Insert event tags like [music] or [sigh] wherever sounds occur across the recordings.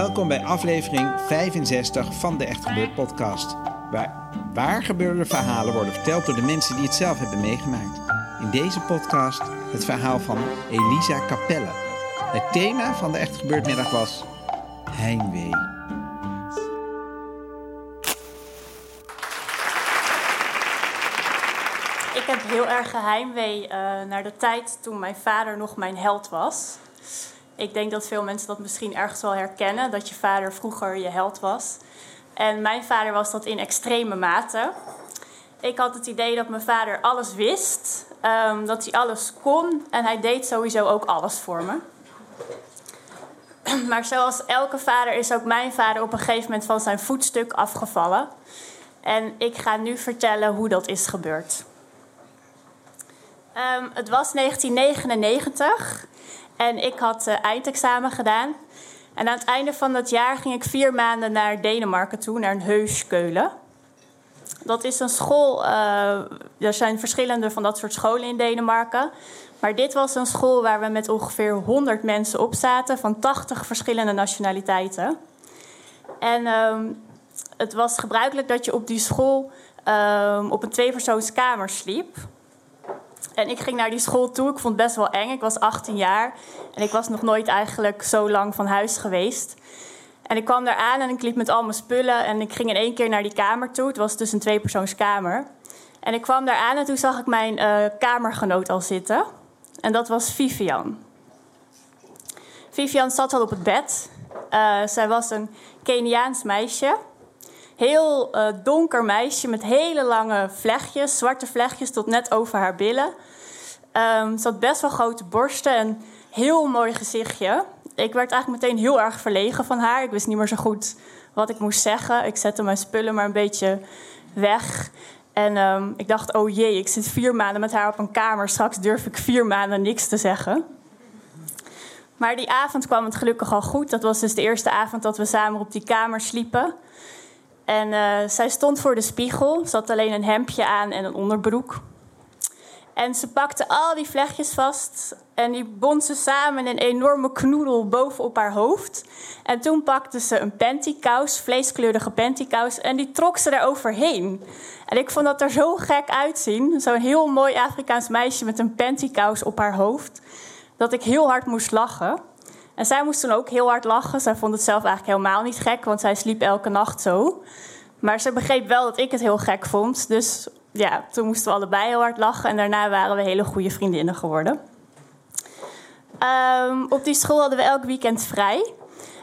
Welkom bij aflevering 65 van de Echt Gebeurd podcast. Waar gebeurde verhalen worden verteld door de mensen die het zelf hebben meegemaakt. In deze podcast het verhaal van Elisa Capelle. Het thema van de Echt Gebeurd middag was heimwee. Ik heb heel erg geheimwee uh, naar de tijd toen mijn vader nog mijn held was. Ik denk dat veel mensen dat misschien ergens wel herkennen, dat je vader vroeger je held was. En mijn vader was dat in extreme mate. Ik had het idee dat mijn vader alles wist, um, dat hij alles kon en hij deed sowieso ook alles voor me. Maar zoals elke vader is ook mijn vader op een gegeven moment van zijn voetstuk afgevallen. En ik ga nu vertellen hoe dat is gebeurd. Um, het was 1999 en ik had uh, eindexamen gedaan. En aan het einde van dat jaar ging ik vier maanden naar Denemarken toe, naar een Heuskeulen. Dat is een school, uh, er zijn verschillende van dat soort scholen in Denemarken. Maar dit was een school waar we met ongeveer 100 mensen op zaten, van 80 verschillende nationaliteiten. En um, het was gebruikelijk dat je op die school um, op een tweepersoonskamer sliep. En ik ging naar die school toe. Ik vond het best wel eng. Ik was 18 jaar en ik was nog nooit eigenlijk zo lang van huis geweest. En ik kwam daar aan en ik liep met al mijn spullen en ik ging in één keer naar die kamer toe. Het was dus een tweepersoonskamer. En ik kwam daar aan en toen zag ik mijn uh, kamergenoot al zitten. En dat was Vivian. Vivian zat al op het bed. Uh, zij was een Keniaans meisje. Heel uh, donker meisje met hele lange vlechtjes, zwarte vlechtjes tot net over haar billen. Um, ze had best wel grote borsten en heel mooi gezichtje. Ik werd eigenlijk meteen heel erg verlegen van haar. Ik wist niet meer zo goed wat ik moest zeggen. Ik zette mijn spullen maar een beetje weg. En um, ik dacht, oh jee, ik zit vier maanden met haar op een kamer. Straks durf ik vier maanden niks te zeggen. Maar die avond kwam het gelukkig al goed. Dat was dus de eerste avond dat we samen op die kamer sliepen. En uh, zij stond voor de spiegel. Ze had alleen een hemdje aan en een onderbroek. En ze pakte al die vlechtjes vast en die bond ze samen in een enorme knoedel bovenop haar hoofd. En toen pakte ze een pantykous, vleeskleurige pantykous, en die trok ze er overheen. En ik vond dat er zo gek uitzien. Zo'n heel mooi Afrikaans meisje met een pantykous op haar hoofd. Dat ik heel hard moest lachen. En zij moest toen ook heel hard lachen. Zij vond het zelf eigenlijk helemaal niet gek, want zij sliep elke nacht zo. Maar ze begreep wel dat ik het heel gek vond. Dus ja, toen moesten we allebei heel hard lachen. En daarna waren we hele goede vriendinnen geworden. Um, op die school hadden we elk weekend vrij.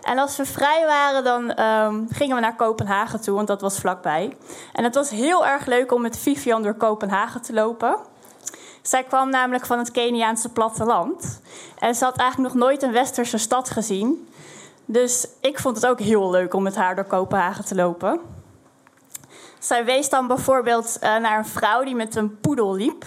En als we vrij waren, dan um, gingen we naar Kopenhagen toe, want dat was vlakbij. En het was heel erg leuk om met Vivian door Kopenhagen te lopen. Zij kwam namelijk van het Keniaanse platteland. En ze had eigenlijk nog nooit een westerse stad gezien. Dus ik vond het ook heel leuk om met haar door Kopenhagen te lopen. Zij wees dan bijvoorbeeld uh, naar een vrouw die met een poedel liep.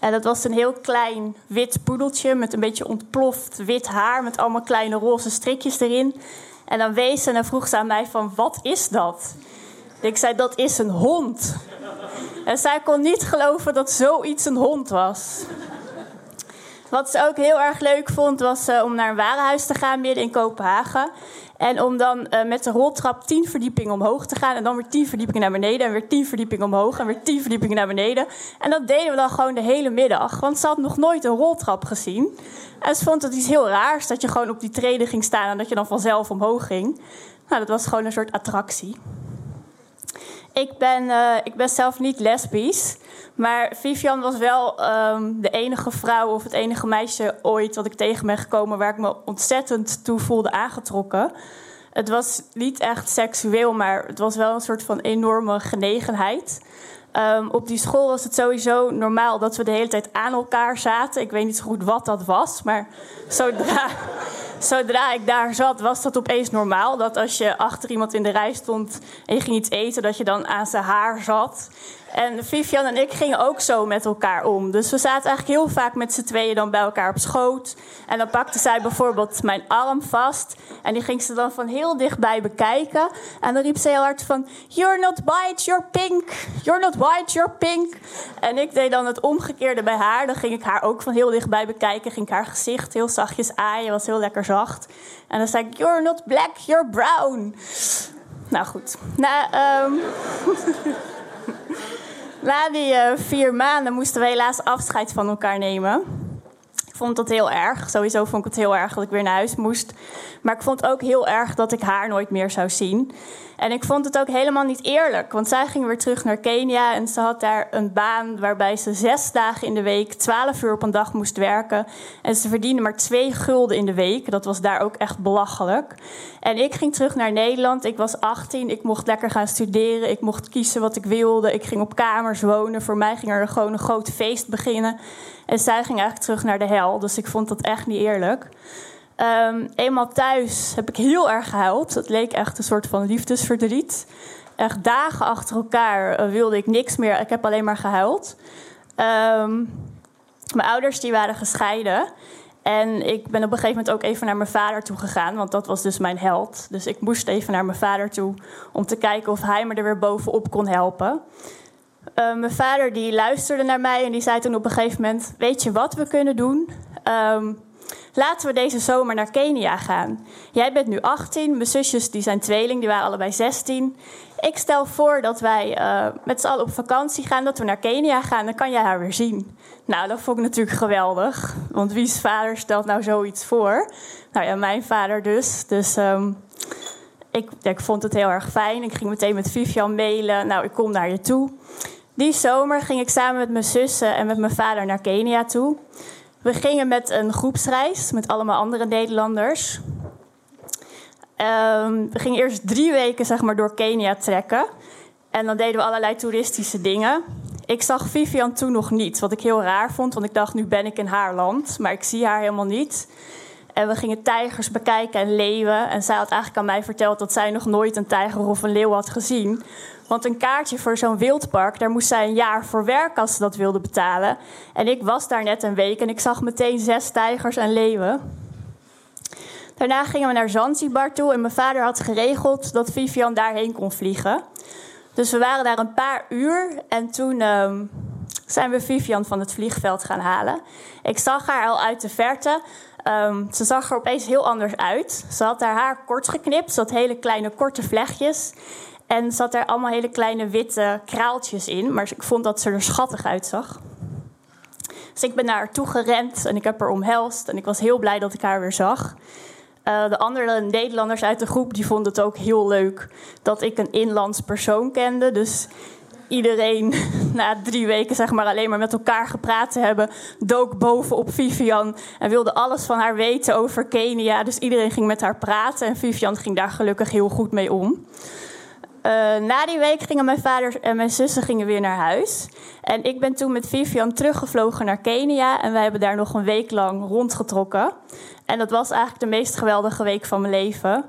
En dat was een heel klein wit poedeltje met een beetje ontploft wit haar... met allemaal kleine roze strikjes erin. En dan wees ze en dan vroeg ze aan mij van, wat is dat? Ik zei, dat is een hond. En zij kon niet geloven dat zoiets een hond was. Wat ze ook heel erg leuk vond, was uh, om naar een warenhuis te gaan midden in Kopenhagen. En om dan uh, met de roltrap tien verdiepingen omhoog te gaan. En dan weer tien verdiepingen naar beneden. En weer tien verdiepingen omhoog. En weer tien verdiepingen naar beneden. En dat deden we dan gewoon de hele middag. Want ze had nog nooit een roltrap gezien. En ze vond het iets heel raars dat je gewoon op die treden ging staan. En dat je dan vanzelf omhoog ging. Nou, dat was gewoon een soort attractie. Ik ben, uh, ik ben zelf niet lesbisch. Maar Vivian was wel um, de enige vrouw of het enige meisje ooit dat ik tegen ben gekomen waar ik me ontzettend toe voelde aangetrokken. Het was niet echt seksueel, maar het was wel een soort van enorme genegenheid. Um, op die school was het sowieso normaal dat we de hele tijd aan elkaar zaten. Ik weet niet zo goed wat dat was, maar zodra, zodra ik daar zat, was dat opeens normaal. Dat als je achter iemand in de rij stond en je ging iets eten, dat je dan aan zijn haar zat. En Vivian en ik gingen ook zo met elkaar om. Dus we zaten eigenlijk heel vaak met z'n tweeën dan bij elkaar op schoot. En dan pakte zij bijvoorbeeld mijn arm vast. En die ging ze dan van heel dichtbij bekijken. En dan riep ze heel hard van... You're not white, you're pink. You're not white, you're pink. En ik deed dan het omgekeerde bij haar. Dan ging ik haar ook van heel dichtbij bekijken. Ging ik haar gezicht heel zachtjes aaien. Was heel lekker zacht. En dan zei ik... You're not black, you're brown. Nou goed. Nou, um... [laughs] Na die uh, vier maanden moesten we helaas afscheid van elkaar nemen. Ik vond dat heel erg. Sowieso vond ik het heel erg dat ik weer naar huis moest. Maar ik vond ook heel erg dat ik haar nooit meer zou zien. En ik vond het ook helemaal niet eerlijk. Want zij ging weer terug naar Kenia en ze had daar een baan waarbij ze zes dagen in de week, twaalf uur op een dag moest werken. En ze verdiende maar twee gulden in de week. Dat was daar ook echt belachelijk. En ik ging terug naar Nederland. Ik was 18. Ik mocht lekker gaan studeren. Ik mocht kiezen wat ik wilde. Ik ging op kamers wonen. Voor mij ging er gewoon een groot feest beginnen. En zij ging eigenlijk terug naar de hel. Dus ik vond dat echt niet eerlijk. Um, eenmaal thuis heb ik heel erg gehuild. Het leek echt een soort van liefdesverdriet. Echt dagen achter elkaar eh, wilde ik niks meer. Ik heb alleen maar gehuild. Um, mijn ouders die waren gescheiden. En ik ben op een gegeven moment ook even naar mijn vader toe gegaan. Want dat was dus mijn held. Dus ik moest even naar mijn vader toe om te kijken of hij me er weer bovenop kon helpen. Uh, mijn vader die luisterde naar mij en die zei toen op een gegeven moment... weet je wat we kunnen doen? Laten we deze zomer naar Kenia gaan. Jij bent nu 18, mijn zusjes die zijn tweeling, die waren allebei 16. Ik stel voor dat wij uh, met z'n allen op vakantie gaan, dat we naar Kenia gaan. Dan kan jij haar weer zien. Nou, dat vond ik natuurlijk geweldig. Want wie's vader stelt nou zoiets voor? Nou ja, mijn vader dus. Dus um, ik, ik vond het heel erg fijn. Ik ging meteen met Vivian mailen. Nou, ik kom naar je toe. Die zomer ging ik samen met mijn zussen en met mijn vader naar Kenia toe. We gingen met een groepsreis met allemaal andere Nederlanders. Um, we gingen eerst drie weken zeg maar, door Kenia trekken. En dan deden we allerlei toeristische dingen. Ik zag Vivian toen nog niet, wat ik heel raar vond. Want ik dacht, nu ben ik in haar land. Maar ik zie haar helemaal niet. En we gingen tijgers bekijken en leeuwen. En zij had eigenlijk aan mij verteld dat zij nog nooit een tijger of een leeuw had gezien. Want een kaartje voor zo'n wildpark, daar moest zij een jaar voor werken als ze dat wilde betalen. En ik was daar net een week en ik zag meteen zes tijgers en leeuwen. Daarna gingen we naar Zanzibar toe en mijn vader had geregeld dat Vivian daarheen kon vliegen. Dus we waren daar een paar uur en toen uh, zijn we Vivian van het vliegveld gaan halen. Ik zag haar al uit de verte. Um, ze zag er opeens heel anders uit. Ze had haar haar kort geknipt, ze had hele kleine korte vlechtjes. En zat er allemaal hele kleine witte kraaltjes in. Maar ik vond dat ze er schattig uitzag. Dus ik ben naar haar toe gerend en ik heb haar omhelst. En ik was heel blij dat ik haar weer zag. Uh, de andere Nederlanders uit de groep die vonden het ook heel leuk dat ik een inlands persoon kende. Dus iedereen [laughs] na drie weken zeg maar alleen maar met elkaar gepraat te hebben, dook boven op Vivian en wilde alles van haar weten over Kenia. Dus iedereen ging met haar praten en Vivian ging daar gelukkig heel goed mee om. Uh, na die week gingen mijn vader en mijn zussen gingen weer naar huis. En ik ben toen met Vivian teruggevlogen naar Kenia. En wij hebben daar nog een week lang rondgetrokken. En dat was eigenlijk de meest geweldige week van mijn leven.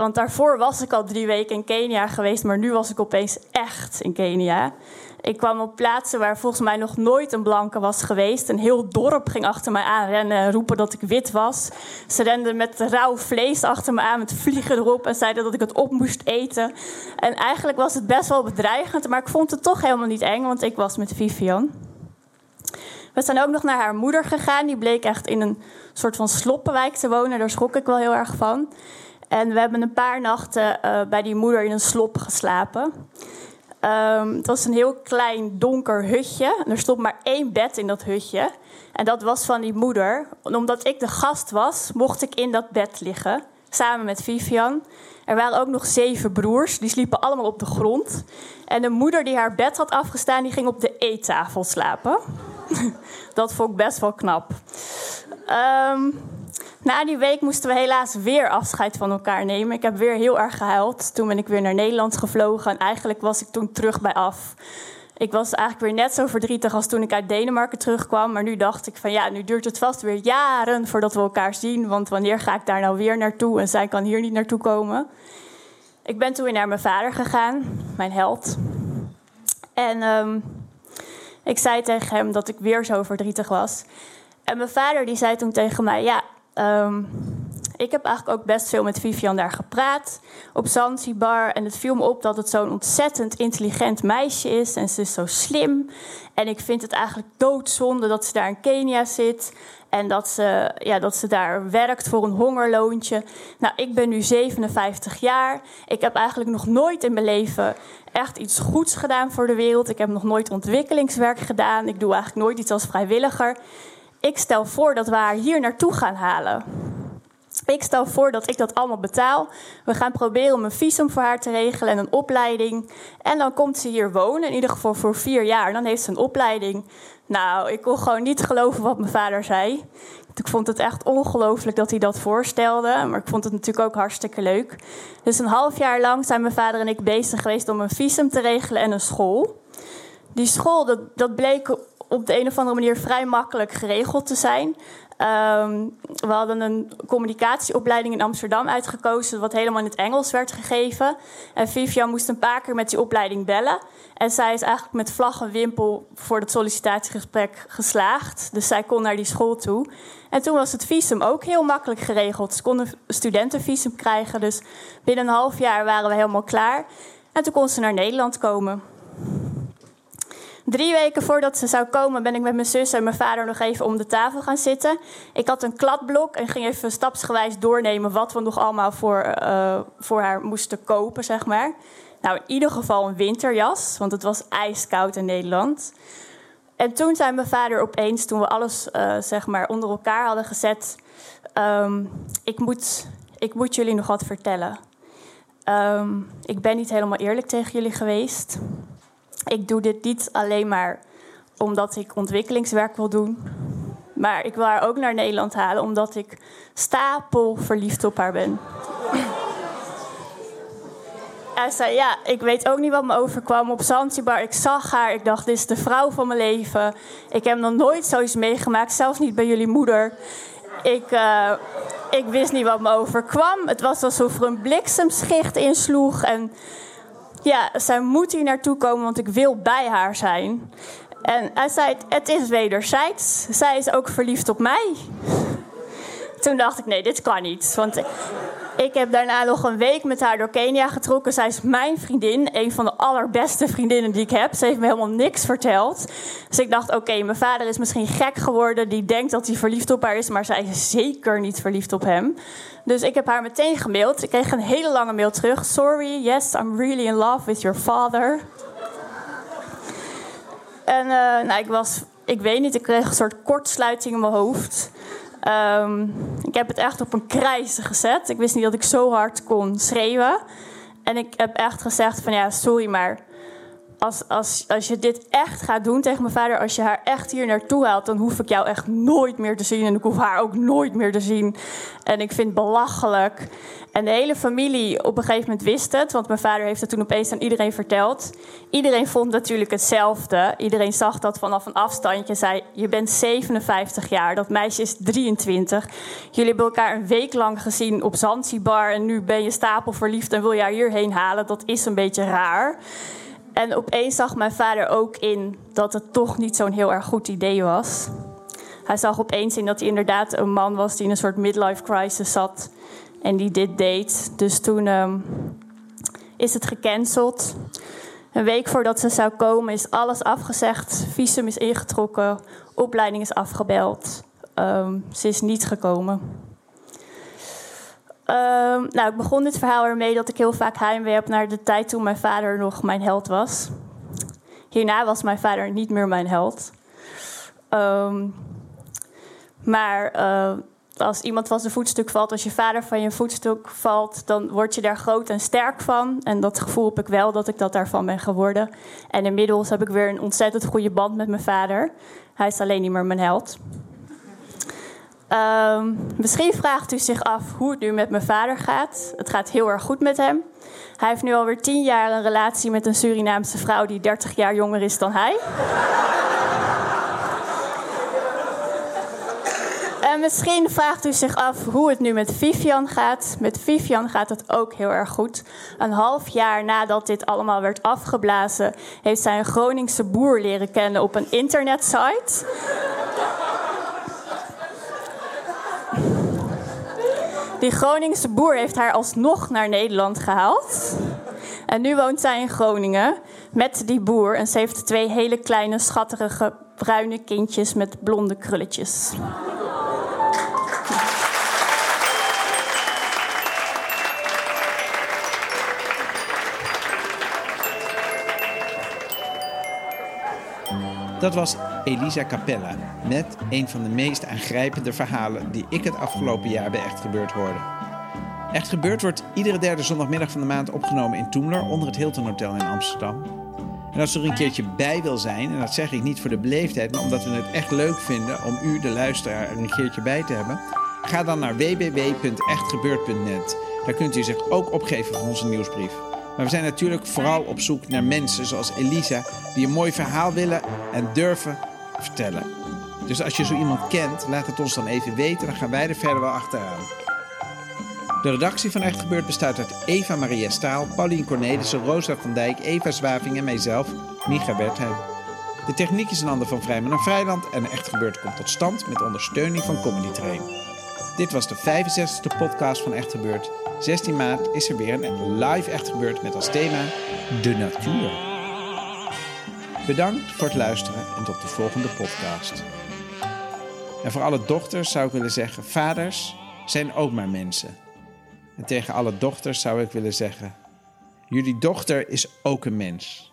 Want daarvoor was ik al drie weken in Kenia geweest, maar nu was ik opeens echt in Kenia. Ik kwam op plaatsen waar volgens mij nog nooit een blanke was geweest. Een heel dorp ging achter mij aan rennen en roepen dat ik wit was. Ze renden met rauw vlees achter me aan met vliegen erop en zeiden dat ik het op moest eten. En eigenlijk was het best wel bedreigend, maar ik vond het toch helemaal niet eng, want ik was met Vivian. We zijn ook nog naar haar moeder gegaan. Die bleek echt in een soort van sloppenwijk te wonen. Daar schrok ik wel heel erg van. En we hebben een paar nachten uh, bij die moeder in een slop geslapen. Um, het was een heel klein donker hutje. Er stond maar één bed in dat hutje. En dat was van die moeder. En omdat ik de gast was, mocht ik in dat bed liggen. samen met Vivian. Er waren ook nog zeven broers, die sliepen allemaal op de grond. En de moeder die haar bed had afgestaan, die ging op de eettafel slapen. [laughs] Dat vond ik best wel knap. Um, na die week moesten we helaas weer afscheid van elkaar nemen. Ik heb weer heel erg gehuild. Toen ben ik weer naar Nederland gevlogen en eigenlijk was ik toen terug bij af. Ik was eigenlijk weer net zo verdrietig als toen ik uit Denemarken terugkwam. Maar nu dacht ik van ja, nu duurt het vast weer jaren voordat we elkaar zien. Want wanneer ga ik daar nou weer naartoe en zij kan hier niet naartoe komen. Ik ben toen weer naar mijn vader gegaan, mijn held. En um, ik zei tegen hem dat ik weer zo verdrietig was. En mijn vader die zei toen tegen mij: Ja, um, ik heb eigenlijk ook best veel met Vivian daar gepraat op Zanzibar. En het viel me op dat het zo'n ontzettend intelligent meisje is. En ze is zo slim. En ik vind het eigenlijk doodzonde dat ze daar in Kenia zit. En dat ze, ja, dat ze daar werkt voor een hongerloontje. Nou, ik ben nu 57 jaar. Ik heb eigenlijk nog nooit in mijn leven echt iets goeds gedaan voor de wereld. Ik heb nog nooit ontwikkelingswerk gedaan. Ik doe eigenlijk nooit iets als vrijwilliger. Ik stel voor dat we haar hier naartoe gaan halen. Ik stel voor dat ik dat allemaal betaal. We gaan proberen om een visum voor haar te regelen en een opleiding. En dan komt ze hier wonen, in ieder geval voor vier jaar. Dan heeft ze een opleiding. Nou, ik kon gewoon niet geloven wat mijn vader zei. Ik vond het echt ongelooflijk dat hij dat voorstelde. Maar ik vond het natuurlijk ook hartstikke leuk. Dus een half jaar lang zijn mijn vader en ik bezig geweest om een visum te regelen en een school. Die school, dat, bleek op de een of andere manier vrij makkelijk geregeld te zijn. Um, we hadden een communicatieopleiding in Amsterdam uitgekozen, wat helemaal in het Engels werd gegeven. En Vivian moest een paar keer met die opleiding bellen. En zij is eigenlijk met vlag en wimpel voor het sollicitatiegesprek geslaagd. Dus zij kon naar die school toe. En toen was het visum ook heel makkelijk geregeld. Ze konden studentenvisum krijgen. Dus binnen een half jaar waren we helemaal klaar. En toen kon ze naar Nederland komen. Drie weken voordat ze zou komen, ben ik met mijn zus en mijn vader nog even om de tafel gaan zitten. Ik had een kladblok en ging even stapsgewijs doornemen wat we nog allemaal voor, uh, voor haar moesten kopen, zeg maar. Nou, in ieder geval een winterjas, want het was ijskoud in Nederland. En toen zei mijn vader opeens, toen we alles uh, zeg maar onder elkaar hadden gezet: um, ik, moet, ik moet jullie nog wat vertellen. Um, ik ben niet helemaal eerlijk tegen jullie geweest. Ik doe dit niet alleen maar omdat ik ontwikkelingswerk wil doen. Maar ik wil haar ook naar Nederland halen omdat ik stapel verliefd op haar ben. [laughs] Hij zei, ja, ik weet ook niet wat me overkwam op Zanzibar. Ik zag haar, ik dacht, dit is de vrouw van mijn leven. Ik heb nog nooit zoiets meegemaakt, zelfs niet bij jullie moeder. Ik, uh, ik wist niet wat me overkwam. Het was alsof er een bliksemschicht insloeg. En ja, zij moet hier naartoe komen, want ik wil bij haar zijn. En hij zei, het is wederzijds. Zij is ook verliefd op mij. Toen dacht ik, nee, dit kan niet. Want ik heb daarna nog een week met haar door Kenia getrokken. Zij is mijn vriendin, een van de allerbeste vriendinnen die ik heb. Ze heeft me helemaal niks verteld. Dus ik dacht, oké, mijn vader is misschien gek geworden. Die denkt dat hij verliefd op haar is, maar zij is zeker niet verliefd op hem. Dus ik heb haar meteen gemaild. Ik kreeg een hele lange mail terug. Sorry, yes, I'm really in love with your father. En uh, nou, ik was, ik weet niet, ik kreeg een soort kortsluiting in mijn hoofd. Um, ik heb het echt op een krijzen gezet. Ik wist niet dat ik zo hard kon schreeuwen. En ik heb echt gezegd van ja, sorry, maar als, als, als je dit echt gaat doen tegen mijn vader, als je haar echt hier naartoe haalt, dan hoef ik jou echt nooit meer te zien. En ik hoef haar ook nooit meer te zien. En ik vind het belachelijk. En de hele familie op een gegeven moment wist het, want mijn vader heeft het toen opeens aan iedereen verteld. Iedereen vond natuurlijk hetzelfde. Iedereen zag dat vanaf een afstandje. Zei: Je bent 57 jaar, dat meisje is 23. Jullie hebben elkaar een week lang gezien op Zanzibar en nu ben je stapelverliefd en wil je haar hierheen halen. Dat is een beetje raar. En opeens zag mijn vader ook in dat het toch niet zo'n heel erg goed idee was. Hij zag opeens in dat hij inderdaad een man was die in een soort midlife crisis zat en die dit deed. Dus toen um, is het gecanceld. Een week voordat ze zou komen is alles afgezegd. Visum is ingetrokken. Opleiding is afgebeld. Um, ze is niet gekomen. Um, nou, ik begon dit verhaal ermee dat ik heel vaak heimwee heb naar de tijd toen mijn vader nog mijn held was. Hierna was mijn vader niet meer mijn held. Um, maar uh, als iemand van zijn voetstuk valt, als je vader van je voetstuk valt, dan word je daar groot en sterk van. En dat gevoel heb ik wel dat ik dat daarvan ben geworden. En inmiddels heb ik weer een ontzettend goede band met mijn vader. Hij is alleen niet meer mijn held. Ehm, misschien vraagt u zich af hoe het nu met mijn vader gaat. Het gaat heel erg goed met hem. Hij heeft nu alweer tien jaar een relatie met een Surinaamse vrouw die 30 jaar jonger is dan hij. [laughs] En misschien vraagt u zich af hoe het nu met Vivian gaat. Met Vivian gaat het ook heel erg goed. Een half jaar nadat dit allemaal werd afgeblazen, heeft zij een Groningse boer leren kennen op een internetsite. Die Groningse boer heeft haar alsnog naar Nederland gehaald. En nu woont zij in Groningen met die boer. En ze heeft twee hele kleine, schatterige, bruine kindjes met blonde krulletjes. Dat was Elisa Capella met een van de meest aangrijpende verhalen die ik het afgelopen jaar bij Echt Gebeurd hoorde. Echt Gebeurd wordt iedere derde zondagmiddag van de maand opgenomen in Toemler onder het Hilton Hotel in Amsterdam. En als u er een keertje bij wil zijn, en dat zeg ik niet voor de beleefdheid, maar omdat we het echt leuk vinden om u, de luisteraar, er een keertje bij te hebben, ga dan naar www.echtgebeurd.net. Daar kunt u zich ook opgeven voor onze nieuwsbrief. Maar we zijn natuurlijk vooral op zoek naar mensen zoals Elisa, die een mooi verhaal willen en durven vertellen. Dus als je zo iemand kent, laat het ons dan even weten, dan gaan wij er verder wel achteraan. De redactie van Echt Gebeurd bestaat uit Eva Maria Staal, Paulien Cornelissen, Rosa van Dijk, Eva Zwaving en mijzelf, Micha Wertheim. De techniek is een ander van Vrijman en Vrijland en Echt Gebeurd komt tot stand met ondersteuning van Comedy Train. Dit was de 65e podcast van Echt Gebeurd. 16 maart is er weer een live Echt Gebeurd met als thema de natuur. Bedankt voor het luisteren en tot de volgende podcast. En voor alle dochters zou ik willen zeggen: vaders zijn ook maar mensen. En tegen alle dochters zou ik willen zeggen: jullie dochter is ook een mens.